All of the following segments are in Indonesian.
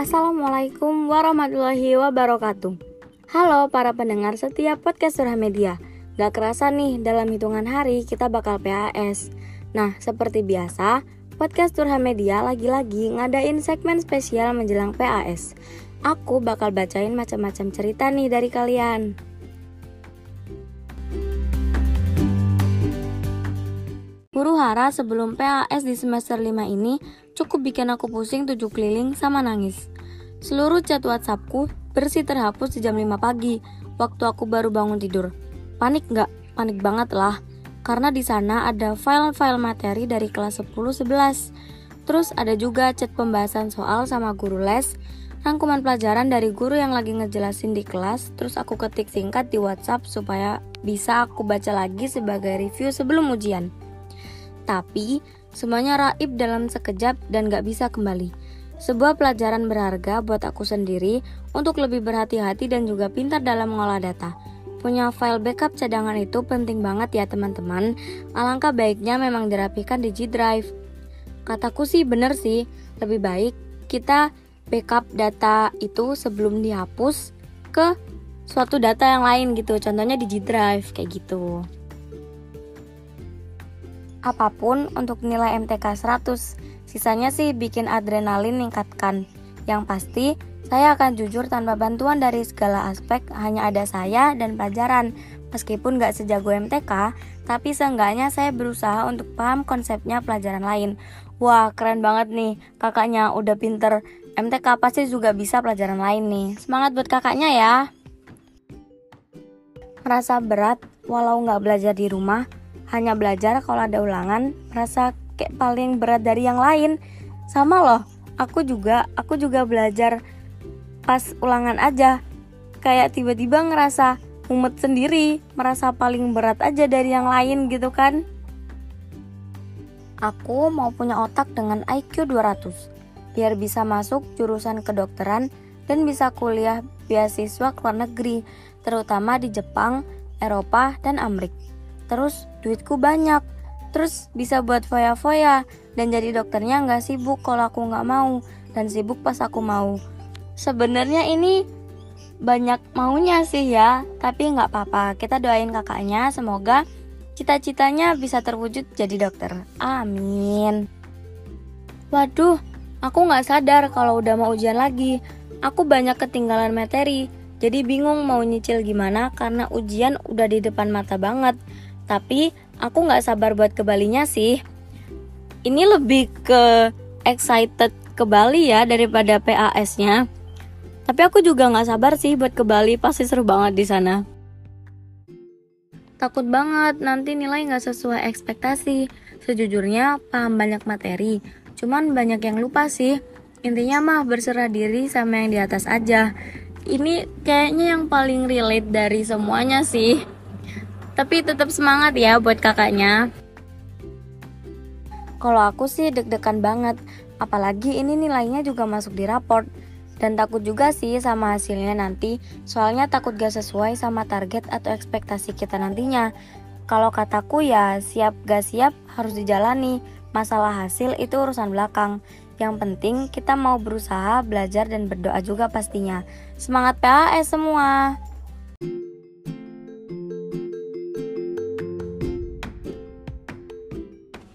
Assalamualaikum warahmatullahi wabarakatuh. Halo para pendengar setiap podcast Surah Media. Gak kerasa nih dalam hitungan hari kita bakal PAS Nah seperti biasa podcast Surah Media lagi-lagi ngadain segmen spesial menjelang PAS Aku bakal bacain macam-macam cerita nih dari kalian Huru hara sebelum PAS di semester 5 ini cukup bikin aku pusing tujuh keliling sama nangis. Seluruh chat WhatsAppku bersih terhapus di jam 5 pagi waktu aku baru bangun tidur. Panik nggak? Panik banget lah. Karena di sana ada file-file materi dari kelas 10-11. Terus ada juga chat pembahasan soal sama guru les, rangkuman pelajaran dari guru yang lagi ngejelasin di kelas, terus aku ketik singkat di WhatsApp supaya bisa aku baca lagi sebagai review sebelum ujian. Tapi semuanya raib dalam sekejap dan gak bisa kembali. Sebuah pelajaran berharga buat aku sendiri untuk lebih berhati-hati dan juga pintar dalam mengolah data. Punya file backup cadangan itu penting banget ya teman-teman. Alangkah baiknya memang dirapikan di G Drive. Kataku sih bener sih, lebih baik kita backup data itu sebelum dihapus ke suatu data yang lain gitu. Contohnya di G Drive kayak gitu apa pun untuk nilai MTK 100. Sisanya sih bikin adrenalin ningkatkan. Yang pasti, saya akan jujur tanpa bantuan dari segala aspek, hanya ada saya dan pelajaran. Meskipun gak sejago MTK, tapi seenggaknya saya berusaha untuk paham konsepnya pelajaran lain. Wah, keren banget nih, kakaknya udah pinter. MTK pasti juga bisa pelajaran lain nih. Semangat buat kakaknya ya. Merasa berat walau nggak belajar di rumah, hanya belajar kalau ada ulangan merasa kayak paling berat dari yang lain. Sama loh aku juga aku juga belajar pas ulangan aja. Kayak tiba-tiba ngerasa mumet sendiri merasa paling berat aja dari yang lain gitu kan? Aku mau punya otak dengan IQ 200 biar bisa masuk jurusan kedokteran dan bisa kuliah beasiswa ke luar negeri terutama di Jepang, Eropa, dan Amerika terus duitku banyak. Terus bisa buat foya-foya. Dan jadi dokternya nggak sibuk kalau aku nggak mau. Dan sibuk pas aku mau. Sebenarnya ini banyak maunya sih ya. Tapi nggak apa-apa. Kita doain kakaknya. Semoga cita-citanya bisa terwujud jadi dokter. Amin. Waduh aku nggak sadar kalau udah mau ujian lagi. Aku banyak ketinggalan materi. Jadi bingung mau nyicil gimana karena ujian udah di depan mata banget tapi aku nggak sabar buat ke Balinya sih. Ini lebih ke excited ke Bali ya daripada PAS-nya. Tapi aku juga nggak sabar sih buat ke Bali, pasti seru banget di sana. Takut banget nanti nilai nggak sesuai ekspektasi. Sejujurnya paham banyak materi, cuman banyak yang lupa sih. Intinya mah berserah diri sama yang di atas aja. Ini kayaknya yang paling relate dari semuanya sih. Tapi tetap semangat ya buat kakaknya. Kalau aku sih deg-degan banget, apalagi ini nilainya juga masuk di raport. Dan takut juga sih sama hasilnya nanti, soalnya takut gak sesuai sama target atau ekspektasi kita nantinya. Kalau kataku ya siap gak siap harus dijalani, masalah hasil itu urusan belakang. Yang penting kita mau berusaha, belajar, dan berdoa juga pastinya. Semangat PAS semua!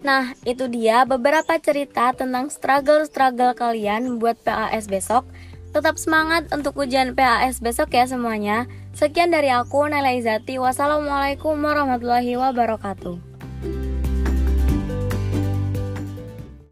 Nah, itu dia beberapa cerita tentang struggle-struggle kalian buat PAS besok. Tetap semangat untuk ujian PAS besok ya semuanya. Sekian dari aku, Naila Izati. Wassalamualaikum warahmatullahi wabarakatuh.